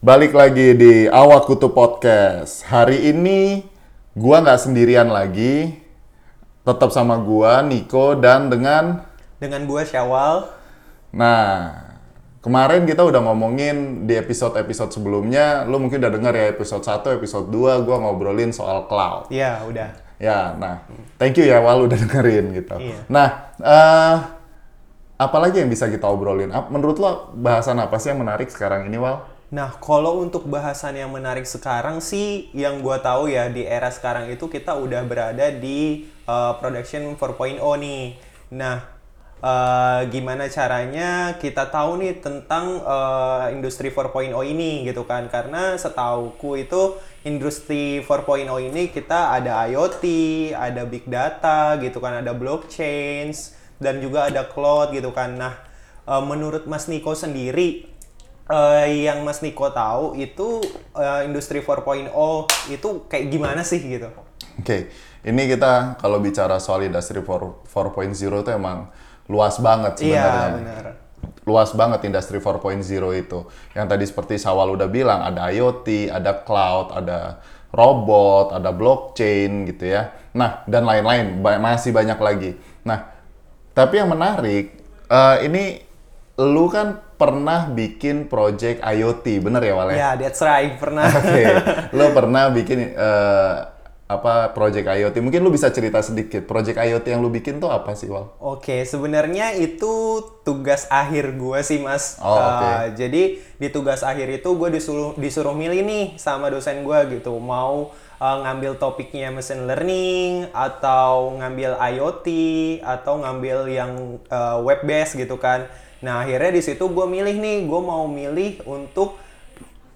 Balik lagi di Awak Kutu Podcast. Hari ini gua nggak sendirian lagi. Tetap sama gua, Niko, dan dengan... Dengan gua Syawal. Nah, kemarin kita udah ngomongin di episode-episode sebelumnya. Lu mungkin udah denger ya episode 1, episode 2, gua ngobrolin soal cloud. Iya, udah. Ya, nah, thank you ya Wal udah dengerin gitu. Iya. Nah, eh apalagi yang bisa kita obrolin? Menurut lo bahasan apa sih yang menarik sekarang ini Wal? Nah, kalau untuk bahasan yang menarik sekarang sih, yang gua tahu ya di era sekarang itu kita udah berada di uh, production 4.0 nih. Nah, uh, gimana caranya kita tahu nih tentang uh, industri 4.0 ini gitu kan? Karena setauku itu industri 4.0 ini kita ada IoT, ada big data gitu kan, ada blockchain dan juga ada cloud gitu kan. Nah, uh, menurut Mas Niko sendiri eh, yang Mas Niko tahu itu eh, industri 4.0 itu kayak gimana sih gitu? Oke, ini kita kalau bicara soal industri 4 4.0 itu emang luas banget Iya sebenarnya. benar. luas banget industri 4.0 itu. Yang tadi seperti Sawal udah bilang, ada IoT, ada cloud, ada robot, ada blockchain gitu ya. Nah, dan lain-lain, ba- masih banyak lagi. Nah, tapi yang menarik, eh, ini lu kan pernah bikin project IoT, bener ya Wal? ya? Ya, that's right. Pernah. Oke, lo pernah bikin eh, apa project IoT? Mungkin lu bisa cerita sedikit. Project IoT yang lu bikin tuh apa sih, Wal? Oke, sebenarnya itu tugas akhir gue sih, Mas. Oh, oke. Eh, jadi di tugas akhir itu gue disuruh disuruh milih nih sama dosen gue gitu, mau eh, ngambil topiknya machine learning atau ngambil IoT atau ngambil yang eh, web based gitu kan. Nah akhirnya di situ gue milih nih, gue mau milih untuk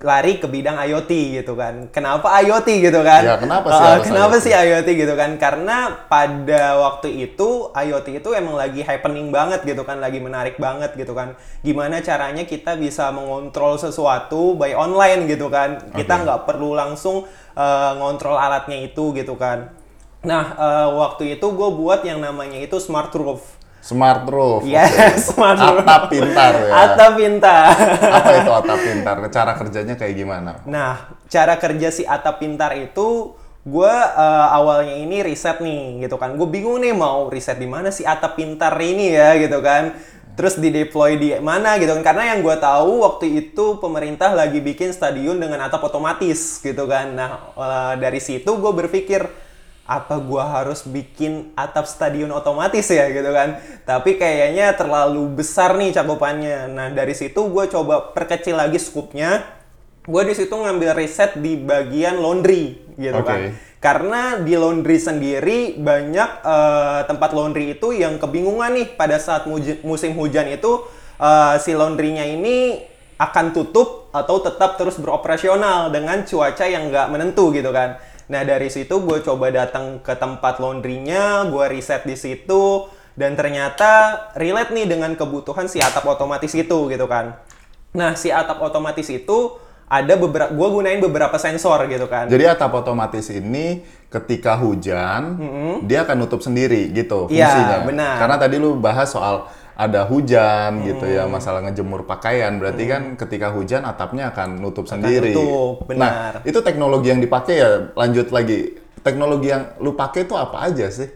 lari ke bidang IoT gitu kan. Kenapa IoT gitu kan? Ya, kenapa sih harus kenapa IoT? sih IoT gitu kan? Karena pada waktu itu IoT itu emang lagi happening banget gitu kan, lagi menarik banget gitu kan. Gimana caranya kita bisa mengontrol sesuatu by online gitu kan? Kita nggak perlu langsung eh, ngontrol alatnya itu gitu kan. Nah eh, waktu itu gue buat yang namanya itu smart roof. Smart roof. Yes, oke. smart roof. Atap pintar ya. Atap pintar. apa itu atap pintar? Cara kerjanya kayak gimana? Nah, cara kerja si atap pintar itu gue awalnya ini riset nih gitu kan. Gue bingung nih mau riset di mana si atap pintar ini ya gitu kan. Terus di deploy di mana gitu kan. Karena yang gue tahu waktu itu pemerintah lagi bikin stadion dengan atap otomatis gitu kan. Nah, eh, dari situ gue berpikir apa gua harus bikin atap stadion otomatis ya gitu kan tapi kayaknya terlalu besar nih cakupannya nah dari situ gue coba perkecil lagi skupnya gue di situ ngambil riset di bagian laundry gitu Oke. kan karena di laundry sendiri banyak eh, tempat laundry itu yang kebingungan nih pada saat musim hujan itu eh, si laundrynya ini akan tutup atau tetap terus beroperasional dengan cuaca yang nggak menentu gitu kan. Nah dari situ gue coba datang ke tempat laundrynya, gue riset di situ dan ternyata relate nih dengan kebutuhan si atap otomatis itu gitu kan. Nah si atap otomatis itu ada beberapa, gue gunain beberapa sensor gitu kan. Jadi atap otomatis ini ketika hujan dia akan nutup sendiri gitu Iya, fungsinya. benar. Karena tadi lu bahas soal ada hujan gitu ya masalah ngejemur pakaian berarti kan ketika hujan atapnya akan nutup sendiri. nutup, Nah benar. itu teknologi yang dipakai ya lanjut lagi teknologi yang lu pakai itu apa aja sih?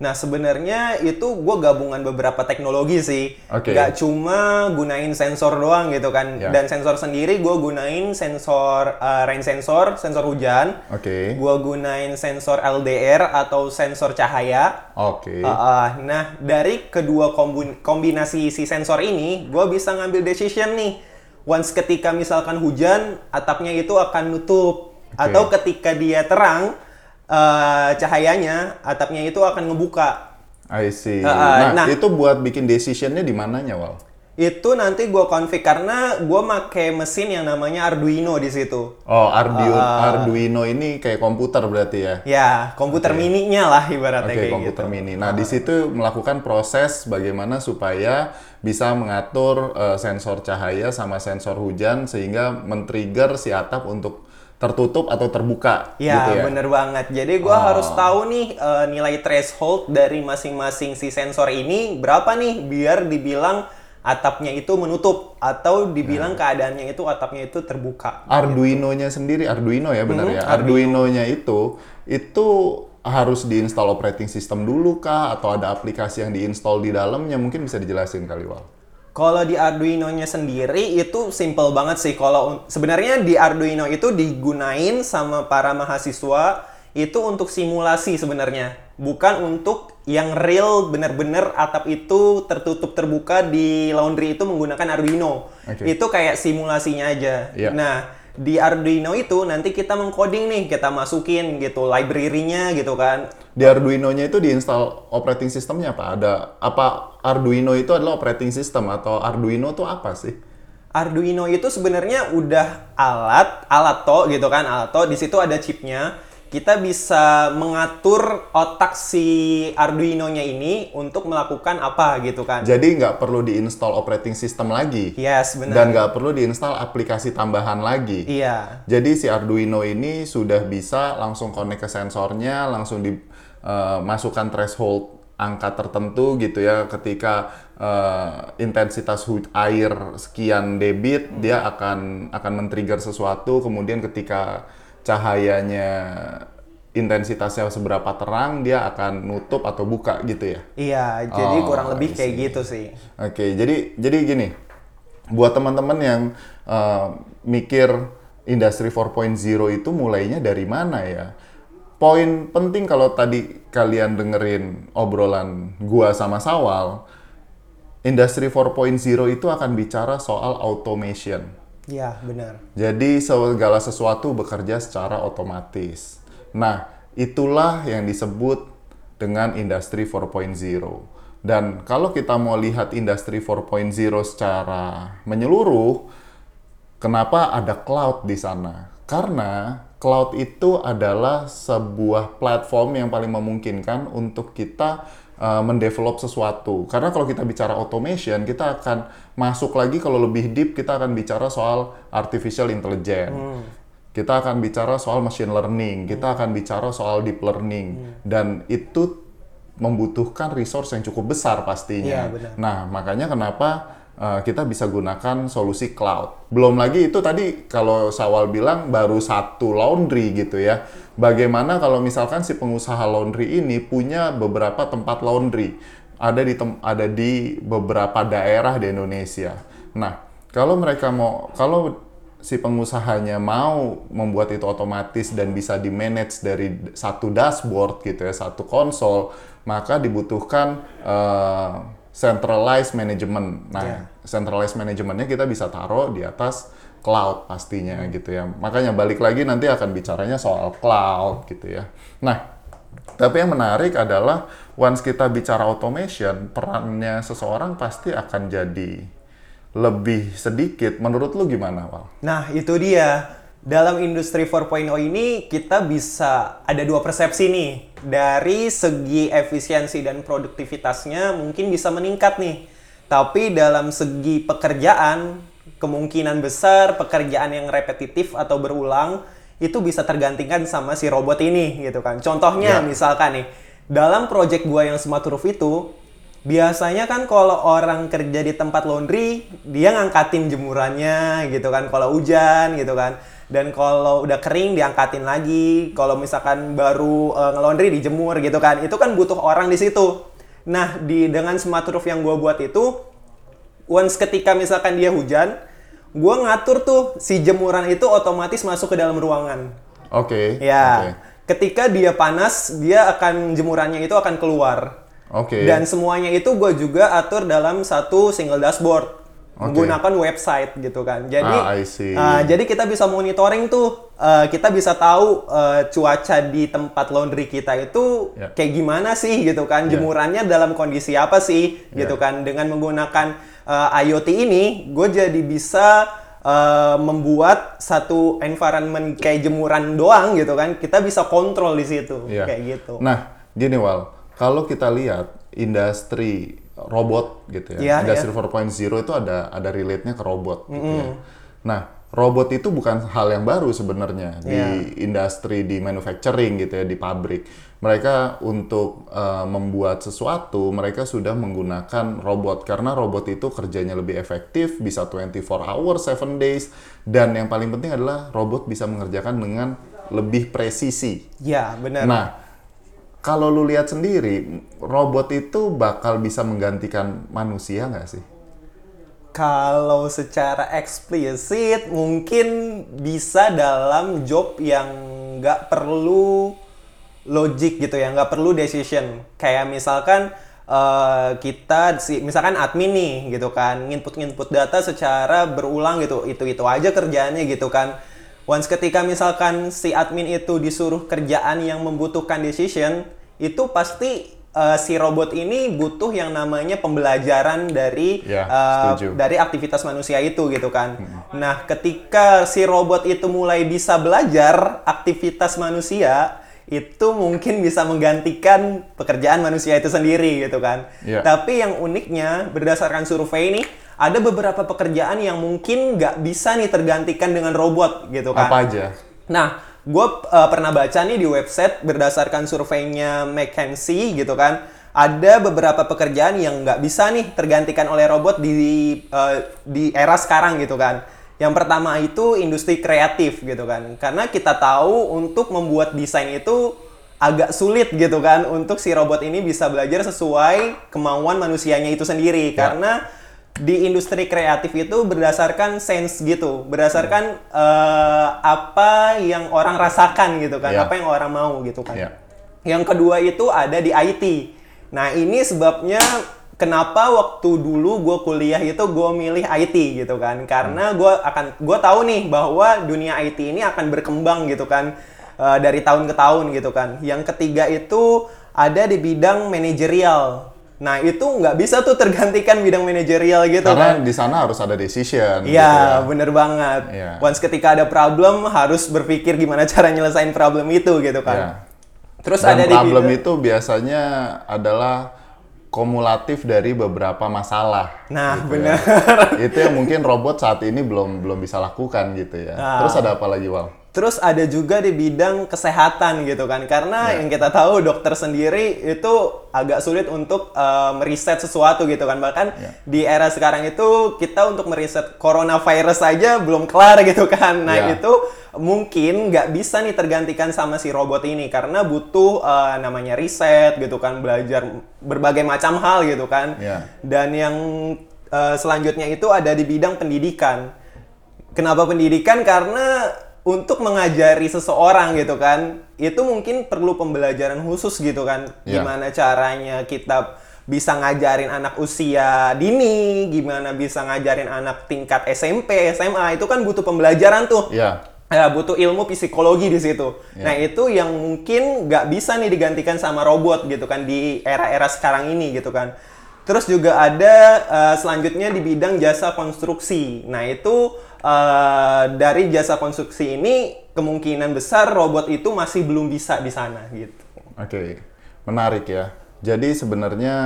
Nah sebenarnya itu gue gabungan beberapa teknologi sih, Oke. nggak cuma gunain sensor doang gitu kan. Ya. Dan sensor sendiri gue gunain sensor uh, rain sensor, sensor hujan. Oke. Gue gunain sensor LDR atau sensor cahaya. Oke. Uh, uh, nah dari kedua kombinasi si sensor ini, gue bisa ngambil decision nih. Once ketika misalkan hujan, atapnya itu akan nutup. Atau ketika dia terang, uh, cahayanya, atapnya itu akan ngebuka. I see. Uh, uh, nah, nah. itu buat bikin decisionnya di mananya, Wal? Itu nanti gue config karena gue make mesin yang namanya Arduino di situ. Oh, Arduino, Ah. Arduino ini kayak komputer berarti ya? Ya, komputer mininya lah ibaratnya Oke, kayak komputer gitu. mini. Nah, di situ melakukan proses bagaimana supaya bisa mengatur eh, sensor cahaya sama sensor hujan sehingga men-trigger si atap untuk tertutup atau terbuka Ya, gitu ya. bener banget. Jadi gua Oh. harus tahu nih eh, nilai threshold dari masing-masing si sensor ini berapa nih biar dibilang atapnya itu menutup atau dibilang keadaannya itu atapnya itu terbuka. Arduino-nya sendiri, Arduino ya benar ya. Arduino-nya itu itu harus diinstal operating system dulu kah atau ada aplikasi yang diinstal di dalamnya mungkin bisa dijelasin kali Wal. Kalau di Arduino-nya sendiri itu simple banget sih. Kalau sebenarnya di Arduino itu digunain sama para mahasiswa itu untuk simulasi sebenarnya, bukan untuk yang real bener-bener atap itu tertutup terbuka di laundry itu menggunakan Arduino. Oke. Itu kayak simulasinya aja. Iya. Nah, di Arduino itu nanti kita mengcoding nih, kita masukin gitu library-nya gitu kan. Di Arduino-nya itu diinstal operating systemnya apa? Ada apa Arduino itu adalah operating system atau Arduino itu apa sih? Arduino itu sebenarnya udah alat, alat to gitu kan, alat to. Di situ ada chipnya. Kita bisa mengatur otak si Arduino-nya ini untuk melakukan apa gitu kan. Jadi nggak perlu diinstal operating system lagi Yes, benar. dan nggak perlu diinstal aplikasi tambahan lagi. Iya. Jadi si Arduino ini sudah bisa langsung connect ke sensornya, langsung dimasukkan threshold angka tertentu gitu ya. Ketika eh, intensitas air sekian debit, dia akan akan men-trigger sesuatu. Kemudian ketika cahayanya intensitasnya seberapa terang, dia akan nutup atau buka gitu ya. Iya, jadi Oh, kurang lebih kayak gitu sih. Oke, jadi jadi gini, buat teman-teman yang eh, mikir industri 4.0 itu mulainya dari mana ya? Poin penting kalau tadi kalian dengerin obrolan gua sama Sawal, industri 4.0 itu akan bicara soal automation. Iya, benar. Jadi segala sesuatu bekerja secara otomatis. Nah, itulah yang disebut dengan industri 4.0. Dan kalau kita mau lihat industri 4.0 secara menyeluruh, kenapa ada cloud di sana? Karena cloud itu adalah sebuah platform yang paling memungkinkan untuk kita uh, mendevelop sesuatu. Karena kalau kita bicara automation, kita akan masuk lagi kalau lebih deep kita akan bicara soal artificial intelligence. Kita akan bicara soal machine learning, kita akan bicara soal deep learning dan itu membutuhkan resource yang cukup besar pastinya. Benar. Nah, makanya kenapa uh, kita bisa gunakan solusi cloud. Belum lagi itu tadi kalau Sawal bilang baru satu laundry gitu ya. Bagaimana kalau misalkan si pengusaha laundry ini punya beberapa tempat laundry ada di tem- ada di beberapa daerah di Indonesia. Nah, kalau mereka mau kalau si pengusahanya mau membuat itu otomatis dan bisa di manage dari satu dashboard gitu ya, satu konsol, maka dibutuhkan eh, centralized management. Nah, Iya. centralized managementnya kita bisa taruh di atas cloud pastinya gitu ya. Makanya balik lagi nanti akan bicaranya soal cloud gitu ya. Nah, tapi yang menarik adalah once kita bicara automation, perannya seseorang pasti akan jadi lebih sedikit. Menurut lu gimana, Wal? Nah, itu dia. Dalam industri 4.0 ini kita bisa ada dua persepsi nih. Dari segi efisiensi dan produktivitasnya mungkin bisa meningkat nih. Tapi dalam segi pekerjaan, kemungkinan besar pekerjaan yang repetitif atau berulang itu bisa tergantikan sama si robot ini gitu kan. Contohnya Ya. misalkan nih, dalam project gua yang smart roof itu biasanya kan kalau orang kerja di tempat laundry dia ngangkatin jemurannya gitu kan kalau hujan gitu kan dan kalau udah kering diangkatin lagi kalau misalkan baru eh, nge-laundry dijemur gitu kan itu kan butuh orang di situ nah di dengan smart roof yang gue buat itu once ketika misalkan dia hujan gue ngatur tuh si jemuran itu otomatis masuk ke dalam ruangan Oke. ya Oke. ketika dia panas dia akan jemurannya itu akan keluar Oke. dan semuanya itu gue juga atur dalam satu single dashboard Oke. menggunakan website gitu kan. Jadi Ah, I see. uh, jadi kita bisa monitoring tuh, uh, kita bisa tahu uh, cuaca di tempat laundry kita itu Ya. kayak gimana sih gitu kan, Ya. jemurannya dalam kondisi apa sih gitu Ya. kan. Dengan menggunakan uh, IoT ini, gue jadi bisa uh, membuat satu environment kayak jemuran doang gitu kan. Kita bisa kontrol di situ Iya. kayak gitu. Nah, gini Wal, kalau kita lihat industri robot gitu ya, Iya, industri 4.0 itu ada ada relate-nya ke robot gitu ya. Nah, robot itu bukan hal yang baru sebenarnya di Iya. industri di manufacturing gitu ya di pabrik. Mereka untuk uh, membuat sesuatu mereka sudah menggunakan robot karena robot itu kerjanya lebih efektif, bisa 24 hours, 7 days dan yang paling penting adalah robot bisa mengerjakan dengan lebih presisi. Ya, benar. Nah, kalau lu lihat sendiri, robot itu bakal bisa menggantikan manusia nggak sih? Kalau secara eksplisit mungkin bisa dalam job yang nggak perlu logic gitu ya, nggak perlu decision. Kayak misalkan eh, kita si misalkan admin nih gitu kan, input-input data secara berulang gitu, itu-itu aja kerjaannya gitu kan. Once ketika misalkan si admin itu disuruh kerjaan yang membutuhkan decision, itu pasti eh, si robot ini butuh yang namanya pembelajaran dari Ya, eh, setuju. dari aktivitas manusia itu gitu kan. Nah, ketika si robot itu mulai bisa belajar aktivitas manusia, itu mungkin bisa menggantikan pekerjaan manusia itu sendiri gitu kan. Iya. Tapi yang uniknya berdasarkan survei ini ada beberapa pekerjaan yang mungkin nggak bisa nih tergantikan dengan robot gitu kan. Apa aja? Nah, gue pernah baca nih di website berdasarkan surveinya McKinsey gitu kan, ada beberapa pekerjaan yang nggak bisa nih tergantikan oleh robot di eh, di era sekarang gitu kan. Yang pertama itu industri kreatif gitu kan, karena kita tahu untuk membuat desain itu agak sulit gitu kan untuk si robot ini bisa belajar sesuai kemauan manusianya itu sendiri Ya. karena di industri kreatif itu berdasarkan sense gitu, berdasarkan eh, apa yang orang rasakan gitu kan, Ya. apa yang orang mau gitu kan. Ya. Yang kedua itu ada di IT. Nah ini sebabnya kenapa waktu dulu gue kuliah itu gue milih IT gitu kan, karena gue akan gue tahu nih bahwa dunia IT ini akan berkembang gitu kan eh, dari tahun ke tahun gitu kan. Yang ketiga itu ada di bidang manajerial. Nah itu nggak bisa tuh tergantikan bidang manajerial gitu Karena kan. di sana harus ada decision. gitu Iya, ya. bener banget. Iya. Once ketika ada problem harus berpikir gimana cara nyelesain problem itu gitu kan. Iya. Terus Dan ada di problem bidang- itu biasanya adalah kumulatif dari beberapa masalah. Nah, gitu bener. ya. itu yang mungkin robot saat ini belum belum bisa lakukan gitu ya. Ah. Terus ada apa lagi, Wal? Terus ada juga di bidang kesehatan gitu kan, karena Ya. yang kita tahu dokter sendiri itu agak sulit untuk eh, meriset sesuatu gitu kan. Bahkan Ya. di era sekarang itu kita untuk meriset coronavirus aja belum kelar gitu kan. Nah Ya. itu mungkin nggak bisa nih tergantikan sama si robot ini karena butuh eh, namanya riset gitu kan, belajar berbagai macam hal gitu kan. Ya. Dan yang eh, selanjutnya itu ada di bidang pendidikan. Kenapa pendidikan? Karena untuk mengajari seseorang gitu kan, itu mungkin perlu pembelajaran khusus gitu kan. Ya. Gimana caranya kita bisa ngajarin anak usia dini, gimana bisa ngajarin anak tingkat SMP, SMA, itu kan butuh pembelajaran tuh. Ya. Ya, butuh ilmu psikologi di situ. Ya. Nah, itu yang mungkin nggak bisa nih digantikan sama robot gitu kan di era-era sekarang ini gitu kan. Terus juga ada eh, selanjutnya di bidang jasa konstruksi. Nah, itu eh, dari jasa konstruksi ini kemungkinan besar robot itu masih belum bisa di sana gitu. Oke, menarik ya. Jadi sebenarnya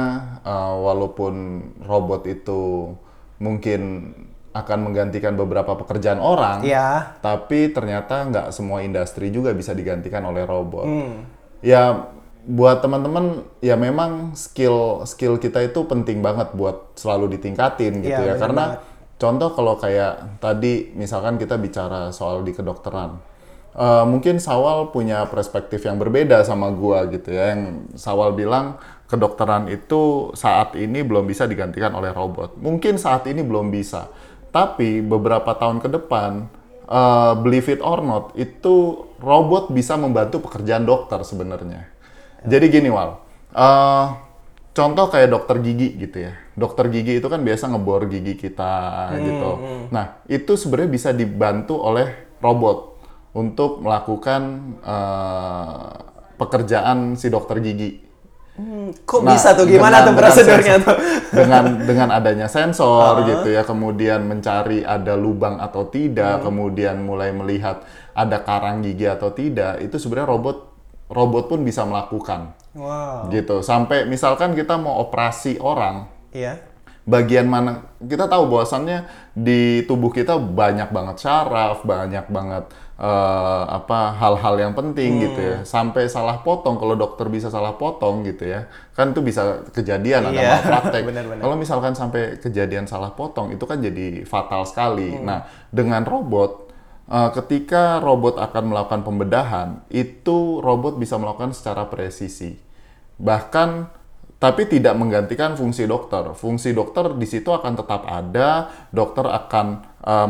uh, walaupun robot itu mungkin akan menggantikan beberapa pekerjaan orang, Iya. tapi ternyata nggak semua industri juga bisa digantikan oleh robot. Hmm. Ya buat teman-teman ya memang skill skill kita itu penting banget buat selalu ditingkatin gitu Iya, ya bener karena banget. Contoh kalau kayak tadi misalkan kita bicara soal di kedokteran. Eh, mungkin Sawal punya perspektif yang berbeda sama gua gitu ya yang Sawal bilang kedokteran itu saat ini belum bisa digantikan oleh robot. Mungkin saat ini belum bisa tapi beberapa tahun ke depan eh, believe it or not itu robot bisa membantu pekerjaan dokter sebenarnya. Jadi gini Wal eh, contoh kayak dokter gigi gitu ya. Dokter gigi itu kan biasa ngebor gigi kita gitu. Nah, itu sebenarnya bisa dibantu oleh robot untuk melakukan eh, pekerjaan si dokter gigi. Kok Nah, bisa tuh gimana dengan- tuh dengan prosedurnya tuh? Dengan dengan adanya sensor gitu ya, kemudian mencari ada lubang atau tidak, kemudian mulai melihat ada karang gigi atau tidak, itu sebenarnya robot robot pun bisa melakukan Wow. gitu sampai misalkan kita mau operasi orang Iya. bagian mana kita tahu bahwasannya di tubuh kita banyak banget syaraf, banyak banget eh, apa hal-hal yang penting gitu ya. Sampai salah potong kalau dokter bisa salah potong gitu ya. Kan itu bisa kejadian ada Iya, malpraktek. benar-benar. Kalau misalkan sampai kejadian salah potong itu kan jadi fatal sekali. Nah, dengan robot eh, ketika robot akan melakukan pembedahan, itu robot bisa melakukan secara presisi. Bahkan tapi tidak menggantikan fungsi dokter. Fungsi dokter di situ akan tetap ada. Dokter akan eh,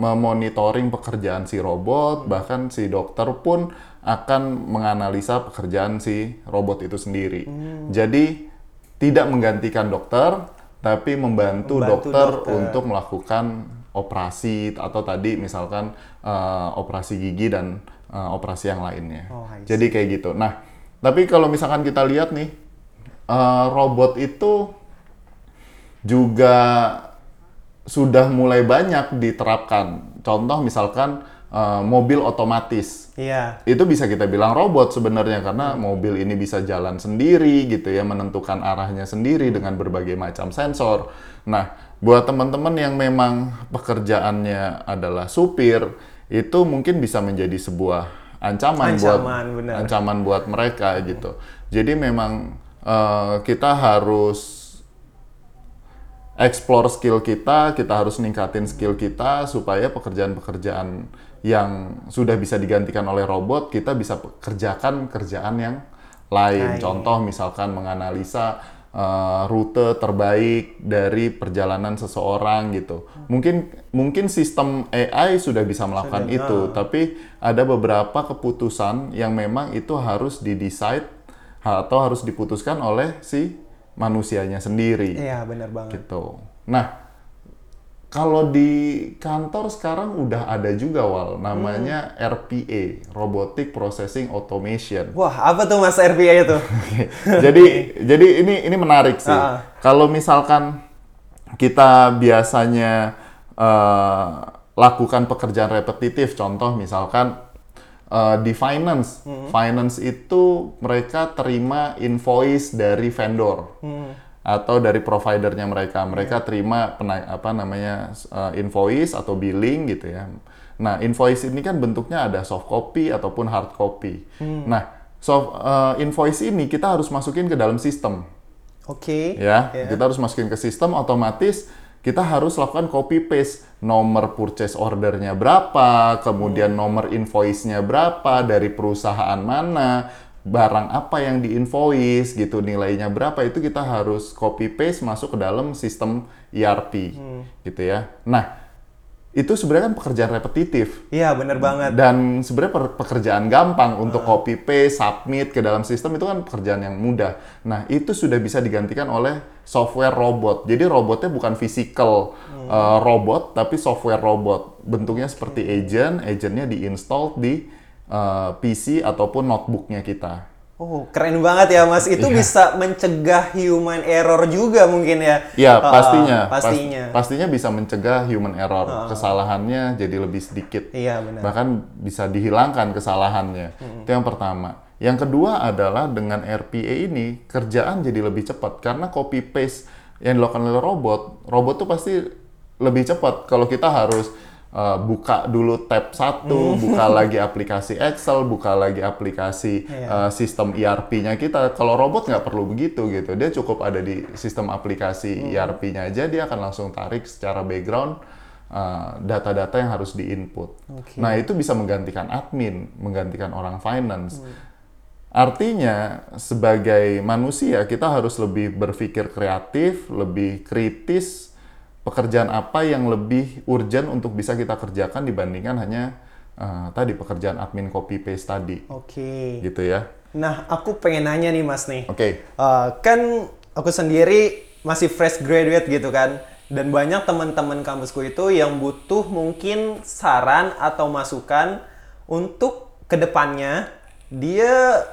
memonitoring pekerjaan si robot, bahkan si dokter pun akan menganalisa pekerjaan si robot itu sendiri. Jadi tidak menggantikan dokter, tapi membantu, Membantu dokter, dokter. untuk melakukan operasi atau tadi misalkan eh, operasi gigi dan eh, operasi yang lainnya. Oh, Jadi kayak gitu. Nah, tapi kalau misalkan kita lihat nih eh, robot itu juga sudah mulai banyak diterapkan. Contoh misalkan eh, mobil otomatis Iya. itu bisa kita bilang robot sebenarnya karena mobil ini bisa jalan sendiri gitu ya menentukan arahnya sendiri dengan berbagai macam sensor. Nah, buat teman-teman yang memang pekerjaannya adalah supir itu mungkin bisa menjadi sebuah ancaman, buat Ancaman, benar. ancaman buat mereka gitu. Jadi memang eh, kita harus explore skill kita, kita harus ningkatin skill kita supaya pekerjaan-pekerjaan yang sudah bisa digantikan oleh robot kita bisa kerjakan kerjaan yang lain. Lain. Contoh misalkan menganalisa eh, rute terbaik dari perjalanan seseorang gitu. Mungkin mungkin sistem AI sudah bisa melakukan Sudah, itu, tapi ada beberapa keputusan yang memang itu harus didecide atau harus diputuskan oleh si manusianya sendiri Iya, benar banget. gitu. Nah, kalau di kantor sekarang udah ada juga wal namanya RPA, Robotic Processing Automation. Wah, apa tuh Mas RPA itu? jadi jadi ini ini menarik sih. Ah. Kalau misalkan kita biasanya eh, lakukan pekerjaan repetitif, contoh misalkan eh, di finance, finance itu mereka terima invoice dari vendor atau dari providernya mereka, mereka terima pena- apa namanya eh, invoice atau billing gitu ya. Nah invoice ini kan bentuknya ada soft copy ataupun hard copy. Nah soft eh, invoice ini kita harus masukin ke dalam sistem Oke. ya Ya. kita harus masukin ke sistem otomatis kita harus lakukan copy paste nomor purchase ordernya berapa kemudian nomor invoice-nya berapa dari perusahaan mana barang apa yang diinvoice gitu nilainya berapa itu kita harus copy paste masuk ke dalam sistem ERP gitu ya nah itu sebenarnya kan pekerjaan repetitif Iya, benar banget. dan sebenarnya pekerjaan gampang untuk copy paste, submit ke dalam sistem itu kan pekerjaan yang mudah. Nah, itu sudah bisa digantikan oleh software robot. Jadi robotnya bukan physical uh, robot tapi software robot. Bentuknya seperti agent, agentnya diinstal di uh, PC ataupun notebooknya kita. Oh, keren banget ya Mas. Itu bisa mencegah human error juga mungkin ya. Ya, Ah, pastinya. Pas- pastinya. pastinya bisa mencegah human error. Kesalahannya jadi lebih sedikit. Iya, benar. Bahkan bisa dihilangkan kesalahannya. Itu yang pertama. Yang kedua adalah dengan RPA ini kerjaan jadi lebih cepat karena copy paste yang dilakukan oleh robot, robot tuh pasti lebih cepat. Kalau kita harus uh, buka dulu tab satu, buka lagi aplikasi Excel, buka lagi aplikasi Iya. uh, sistem ERP-nya kita. Kalau robot nggak perlu begitu gitu, dia cukup ada di sistem aplikasi ERP-nya aja, dia akan langsung tarik secara background uh, data-data yang harus diinput. Oke. Nah itu bisa menggantikan admin, menggantikan orang finance. Artinya sebagai manusia kita harus lebih berpikir kreatif, lebih kritis pekerjaan apa yang lebih urgent untuk bisa kita kerjakan dibandingkan hanya uh, tadi pekerjaan admin copy paste tadi, Oke. gitu ya. Nah, aku pengen nanya nih Mas nih. Oke, Eh, kan aku sendiri masih fresh graduate gitu kan dan banyak teman-teman kampusku itu yang butuh mungkin saran atau masukan untuk ke depannya dia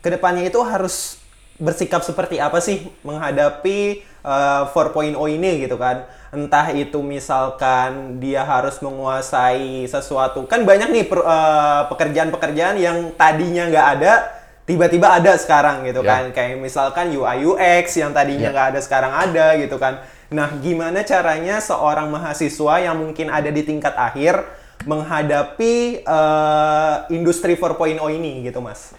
ke depannya itu harus bersikap seperti apa sih menghadapi eh, 4.0 ini gitu kan entah itu misalkan dia harus menguasai sesuatu kan banyak nih eh, pekerjaan-pekerjaan yang tadinya nggak ada tiba-tiba ada sekarang gitu Ya. kan kayak misalkan UI UX yang tadinya Ya. nggak ada sekarang ada gitu kan Nah, gimana caranya seorang mahasiswa yang mungkin ada di tingkat akhir menghadapi eh, industri 4.0 ini gitu, Mas?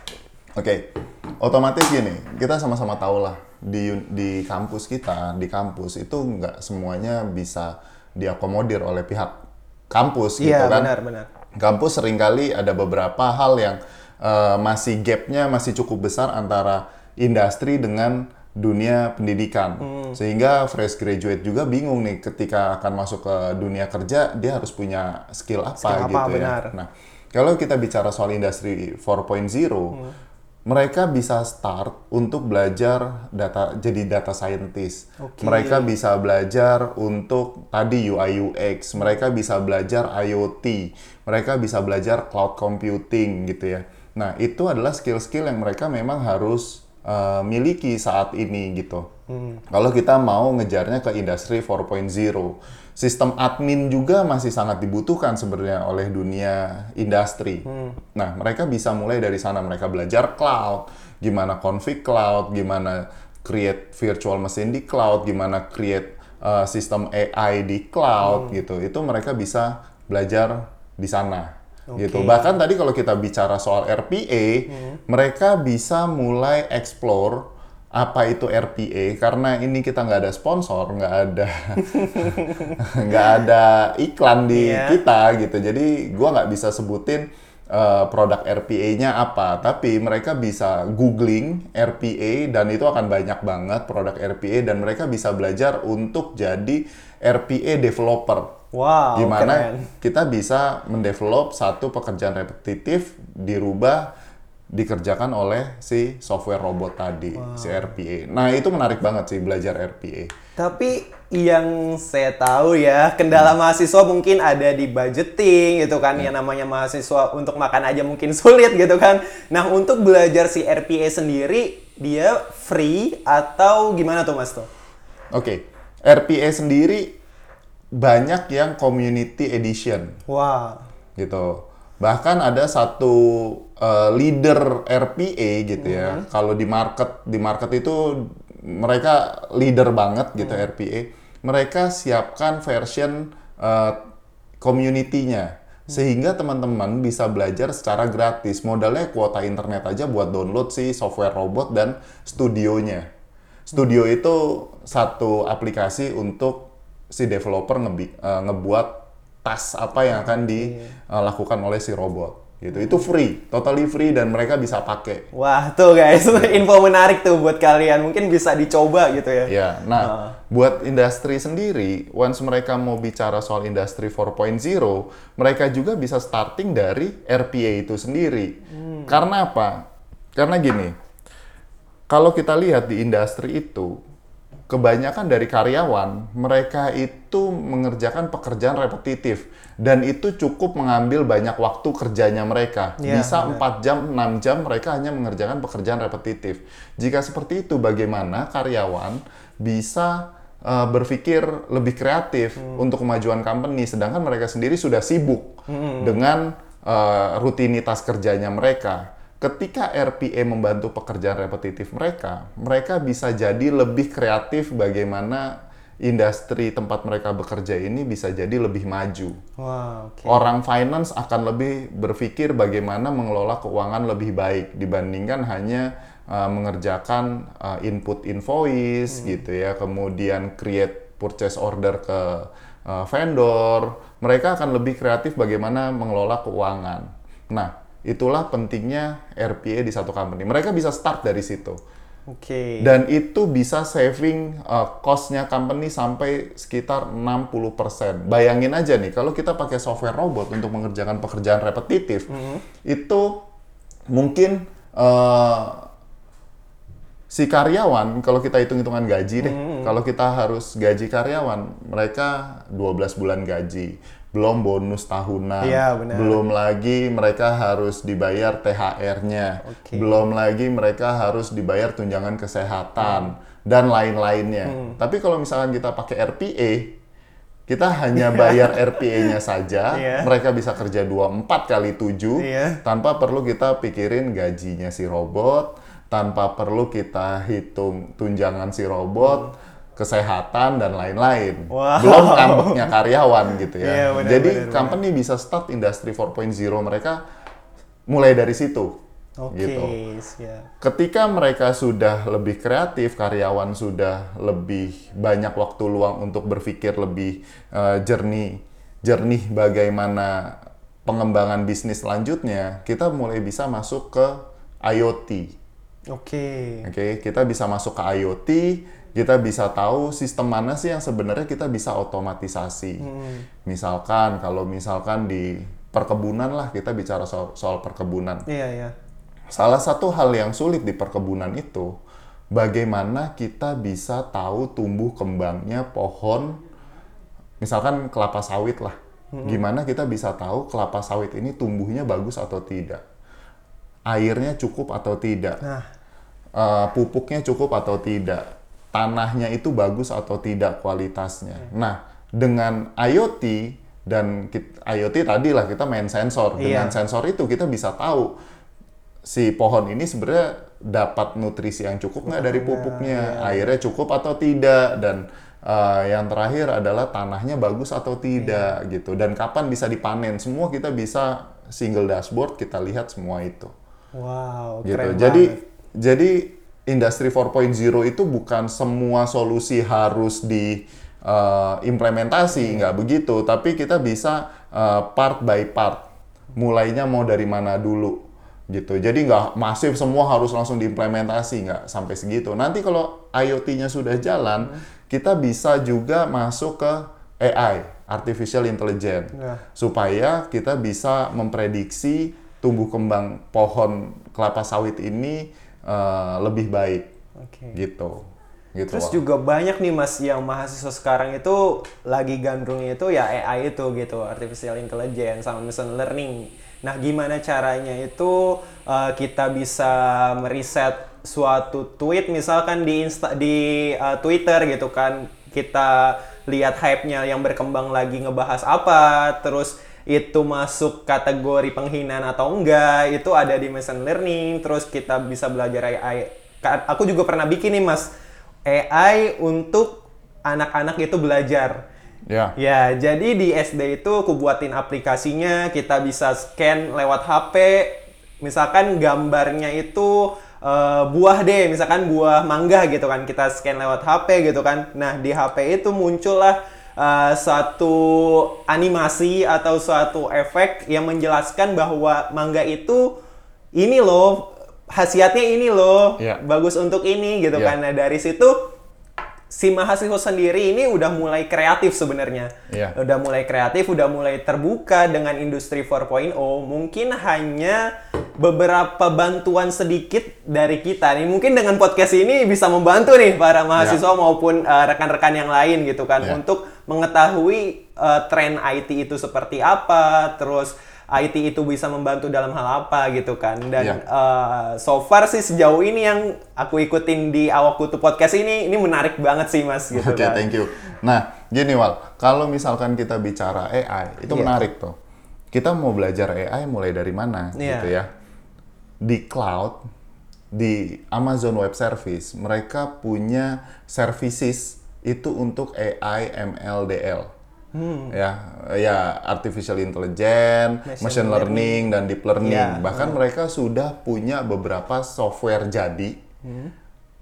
Oke, otomatis gini, kita sama-sama tahu lah di di kampus kita, di kampus itu nggak semuanya bisa diakomodir oleh pihak kampus gitu Iya, kan. benar, benar. Kampus sering kali ada beberapa hal yang eh, masih gapnya masih cukup besar antara industri dengan dunia pendidikan. Hmm. Sehingga fresh graduate juga bingung nih ketika akan masuk ke dunia kerja, dia harus punya skill apa Skill apa, gitu benar. ya. Nah, kalau kita bicara soal industri 4.0, mereka bisa start untuk belajar data jadi data scientist. Oke. Mereka bisa belajar untuk tadi UI UX, mereka bisa belajar IoT, mereka bisa belajar cloud computing gitu ya. Nah, itu adalah skill-skill yang mereka memang harus uh, miliki saat ini gitu. Kalau kita mau ngejarnya ke industri 4.0, sistem admin juga masih sangat dibutuhkan sebenarnya oleh dunia industri. Nah, mereka bisa mulai dari sana. Mereka belajar cloud, gimana config cloud, gimana create virtual machine di cloud, gimana create uh, sistem AI di cloud gitu. Itu mereka bisa belajar di sana. gitu. Oke. Bahkan tadi kalau kita bicara soal RPA, mereka bisa mulai explore apa itu RPA karena ini kita nggak ada sponsor, nggak ada nggak ada iklan di Iya. kita gitu. Jadi gua nggak bisa sebutin uh, produk RPA-nya apa, tapi mereka bisa googling RPA dan itu akan banyak banget produk RPA dan mereka bisa belajar untuk jadi RPA developer. Wow, Gimana keren. kita bisa mendevelop satu pekerjaan repetitif dirubah dikerjakan oleh si software robot tadi, si RPA. Nah, itu menarik banget sih belajar RPA. Tapi yang saya tahu ya, kendala mahasiswa mungkin ada di budgeting gitu kan. Yang namanya mahasiswa untuk makan aja mungkin sulit gitu kan. Nah, untuk belajar si RPA sendiri, dia free atau gimana tuh Mas tuh? Oke, RPA sendiri banyak yang community edition Wah, gitu. Bahkan ada satu uh, leader RPA gitu ya. Kalau di market di market itu mereka leader banget gitu RPA. Mereka siapkan version uh, community-nya sehingga teman-teman bisa belajar secara gratis. Modalnya kuota internet aja buat download si software robot dan studionya. Studio itu satu aplikasi untuk si developer ngebi- eh, ngebuat tas apa yang akan dilakukan oleh si robot gitu. Itu free, totally free dan mereka bisa pakai. wah tuh guys, info menarik tuh buat kalian. Mungkin bisa dicoba gitu ya. Ya, nah buat industri sendiri, once mereka mau bicara soal industri 4.0, mereka juga bisa starting dari RPA itu sendiri. Karena apa? Karena gini, kalau kita lihat di industri itu, kebanyakan dari karyawan, mereka itu mengerjakan pekerjaan repetitif. Dan itu cukup mengambil banyak waktu kerjanya mereka. Iya, Bisa 4 jam, 6 jam mereka hanya mengerjakan pekerjaan repetitif. Jika seperti itu, bagaimana karyawan bisa uh, berpikir lebih kreatif untuk kemajuan company, sedangkan mereka sendiri sudah sibuk dengan uh, rutinitas kerjanya mereka. Ketika RPA membantu pekerjaan repetitif mereka, mereka bisa jadi lebih kreatif bagaimana industri tempat mereka bekerja ini bisa jadi lebih maju. Wah, oke. Orang finance akan lebih berpikir bagaimana mengelola keuangan lebih baik dibandingkan hanya uh, mengerjakan uh, input invoice gitu ya, kemudian create purchase order ke uh, vendor. Mereka akan lebih kreatif bagaimana mengelola keuangan. Nah, itulah pentingnya RPA di satu company. Mereka bisa start dari situ. Oke. Dan itu bisa saving uh, cost-nya company sampai sekitar 60%. Bayangin aja nih, kalau kita pakai software robot untuk mengerjakan pekerjaan repetitif, itu mungkin uh, si karyawan, kalau kita hitung-hitungan gaji deh, kalau kita harus gaji karyawan, mereka 12 bulan gaji. Belum bonus tahunan, benar. belum lagi mereka harus dibayar THR-nya, Oke. belum lagi mereka harus dibayar tunjangan kesehatan dan lain-lainnya. Tapi kalau misalkan kita pakai RPA, kita hanya bayar RPA-nya saja, Iya. mereka bisa kerja 24 kali 7 Iya. tanpa perlu kita pikirin gajinya si robot, tanpa perlu kita hitung tunjangan si robot, kesehatan dan lain-lain. Wow. Belum kampungnya karyawan gitu ya. Iya, benar, Jadi benar, company bisa start industri 4.0 mereka mulai dari situ. Oke, Gitu. siap. Ketika mereka sudah lebih kreatif, karyawan sudah lebih banyak waktu luang untuk berpikir lebih eh, jernih, jernih bagaimana pengembangan bisnis selanjutnya, kita mulai bisa masuk ke IoT. Oke. Oke, kita bisa masuk ke IoT, kita bisa tahu sistem mana sih yang sebenarnya kita bisa otomatisasi. Misalkan kalau misalkan di perkebunan lah kita bicara soal, soal perkebunan. Iya, iya. Salah satu hal yang sulit di perkebunan itu bagaimana kita bisa tahu tumbuh kembangnya pohon misalkan kelapa sawit lah. Gimana kita bisa tahu kelapa sawit ini tumbuhnya bagus atau tidak? Airnya cukup atau tidak? Nah, eh, pupuknya cukup atau tidak, tanahnya itu bagus atau tidak kualitasnya. Nah, dengan IoT dan kit- IoT tadi lah kita main sensor. Dengan Iya. sensor itu kita bisa tahu si pohon ini sebenarnya dapat nutrisi yang cukup nggak dari pupuknya, airnya cukup atau tidak, dan eh, yang terakhir adalah tanahnya bagus atau tidak gitu. Dan kapan bisa dipanen? Semua kita bisa single dashboard kita lihat semua itu wow, gitu. keren Jadi banget. jadi industri 4.0 itu bukan semua solusi harus di eh, implementasi, nggak begitu. Tapi kita bisa eh, part by part. Mulainya mau dari mana dulu gitu. Jadi nggak masif semua harus langsung diimplementasi, nggak sampai segitu. Nanti kalau IoT-nya sudah jalan, kita bisa juga masuk ke AI, artificial intelligence, Ya. supaya kita bisa memprediksi tumbuh kembang pohon kelapa sawit ini eh, lebih baik, Oke. gitu. Gitu. Terus Wak. juga banyak nih mas yang mahasiswa sekarang itu lagi gandrungnya itu ya AI itu gitu, artificial intelligence sama machine learning. Nah gimana caranya itu uh, kita bisa meriset suatu tweet misalkan di insta di uh, Twitter gitu kan kita lihat hype-nya yang berkembang lagi ngebahas apa, terus itu masuk kategori penghinaan atau enggak, itu ada di machine learning, terus kita bisa belajar AI. Aku juga pernah bikin nih mas, AI untuk anak-anak itu belajar. Ya. Ya, jadi di SD itu aku buatin aplikasinya, kita bisa scan lewat HP. Misalkan gambarnya itu eh, buah deh, misalkan buah mangga gitu kan, kita scan lewat HP gitu kan. Nah, di HP itu muncullah eh, suatu animasi atau suatu efek yang menjelaskan bahwa mangga itu ini loh, khasiatnya ini loh, Iya. bagus untuk ini gitu Iya. kan. Nah, dari situ si mahasiswa sendiri ini udah mulai kreatif sebenarnya. Iya. Udah mulai kreatif, udah mulai terbuka dengan industri 4.0. Mungkin hanya beberapa bantuan sedikit dari kita nih. Mungkin dengan podcast ini bisa membantu nih para mahasiswa maupun uh, rekan-rekan yang lain gitu kan Iya. untuk mengetahui uh, tren IT itu seperti apa, terus IT itu bisa membantu dalam hal apa gitu kan. Dan Iya. uh, so far sih sejauh ini yang aku ikutin di Awak Kutu Podcast ini, ini menarik banget sih mas gitu Oke, kan. thank you. Nah, gini Wal, kalau misalkan kita bicara AI, itu Iya. menarik tuh. Kita mau belajar AI mulai dari mana, Iya. gitu ya? Di cloud, di Amazon Web Service, mereka punya services itu untuk AI, ML, DL. Ya, ya artificial intelligence, Machine machine, learning, dan deep learning. Iya. Bahkan mereka sudah punya beberapa software jadi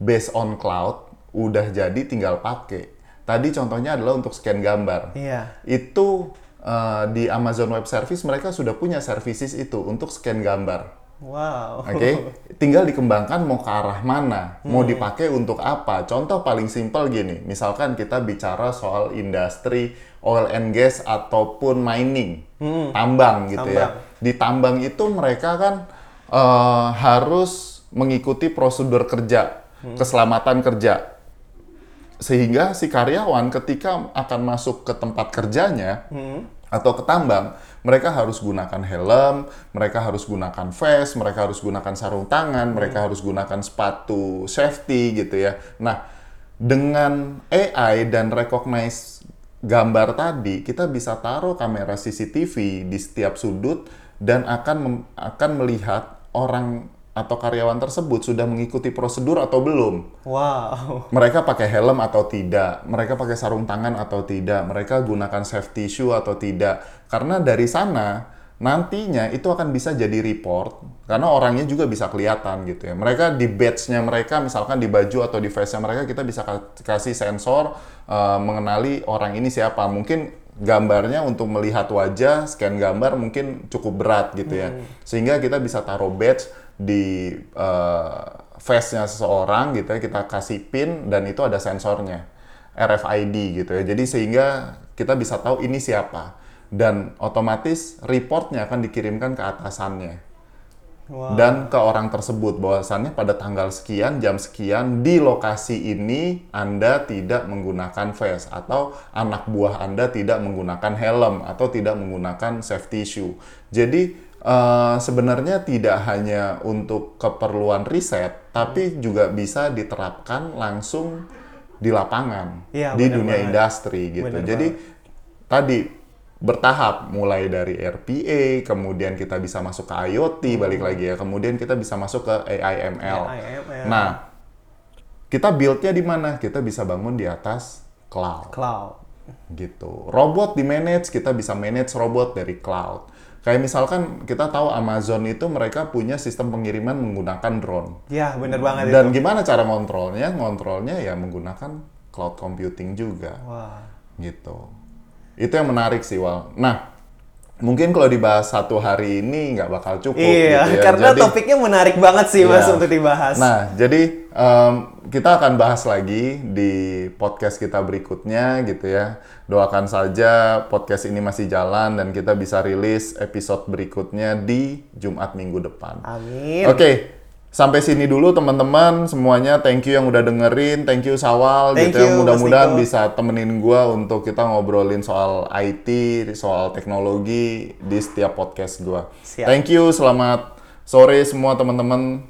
based on cloud, udah jadi tinggal pakai. Tadi contohnya adalah untuk scan gambar. Iya. Itu eh, di Amazon Web Service mereka sudah punya services itu untuk scan gambar. Wow. Oke, tinggal dikembangkan mau ke arah mana, mau dipakai untuk apa. Contoh paling simpel gini, misalkan kita bicara soal industri oil and gas ataupun mining, tambang gitu ya. Di tambang itu mereka kan eh, harus mengikuti prosedur kerja, keselamatan kerja. Sehingga si karyawan ketika akan masuk ke tempat kerjanya, atau ke tambang, mereka harus gunakan helm, mereka harus gunakan vest, mereka harus gunakan sarung tangan, mereka harus gunakan sepatu safety gitu ya. Nah, dengan AI dan recognize gambar tadi, kita bisa taruh kamera CCTV di setiap sudut dan akan akan melihat orang atau karyawan tersebut sudah mengikuti prosedur atau belum. Wow. Mereka pakai helm atau tidak, mereka pakai sarung tangan atau tidak, mereka gunakan safety shoe atau tidak. Karena dari sana nantinya itu akan bisa jadi report karena orangnya juga bisa kelihatan gitu ya. Mereka di badge-nya mereka misalkan di baju atau di face-nya mereka kita bisa ka- kasih sensor uh, mengenali orang ini siapa. Mungkin gambarnya untuk melihat wajah, scan gambar mungkin cukup berat gitu ya. Sehingga kita bisa taruh badge di uh, face-nya seseorang gitu ya, kita kasih pin dan itu ada sensornya. RFID gitu ya. Jadi sehingga kita bisa tahu ini siapa dan otomatis reportnya akan dikirimkan ke atasannya Wow. dan ke orang tersebut bahwasannya pada tanggal sekian jam sekian di lokasi ini Anda tidak menggunakan vest atau anak buah Anda tidak menggunakan helm atau tidak menggunakan safety shoe. Jadi eh, sebenarnya tidak hanya untuk keperluan riset tapi juga bisa diterapkan langsung di lapangan Iya, di dunia banget. industri gitu. Bener Jadi tadi bertahap mulai dari RPA, kemudian kita bisa masuk ke IoT balik lagi ya, kemudian kita bisa masuk ke. AI, ML. Nah, kita build-nya di mana? Kita bisa bangun di atas cloud Cloud. gitu. Robot di manage, kita bisa manage robot dari cloud. Kayak misalkan kita tahu Amazon itu mereka punya sistem pengiriman menggunakan drone. Ya, bener banget Dan itu. gimana cara ngontrolnya? Ngontrolnya ya menggunakan cloud computing juga Wah. gitu. Itu yang menarik sih, Wal. Nah, mungkin kalau dibahas satu hari ini nggak bakal cukup Iya, gitu ya. karena Jadi- topiknya menarik banget sih Mas Iya. untuk dibahas. Nah, jadi em, kita akan bahas lagi di podcast kita berikutnya gitu ya. Doakan saja podcast ini masih jalan dan kita bisa rilis episode berikutnya di Jumat minggu depan. Amin. Oke, sampai sini dulu teman-teman semuanya. Thank you yang udah dengerin, thank you Sawal Thank gitu ya. Mudah-mudahan bisa temenin gua untuk kita ngobrolin soal IT, soal teknologi di setiap podcast gua. Siap. Thank you, selamat sore semua teman-teman.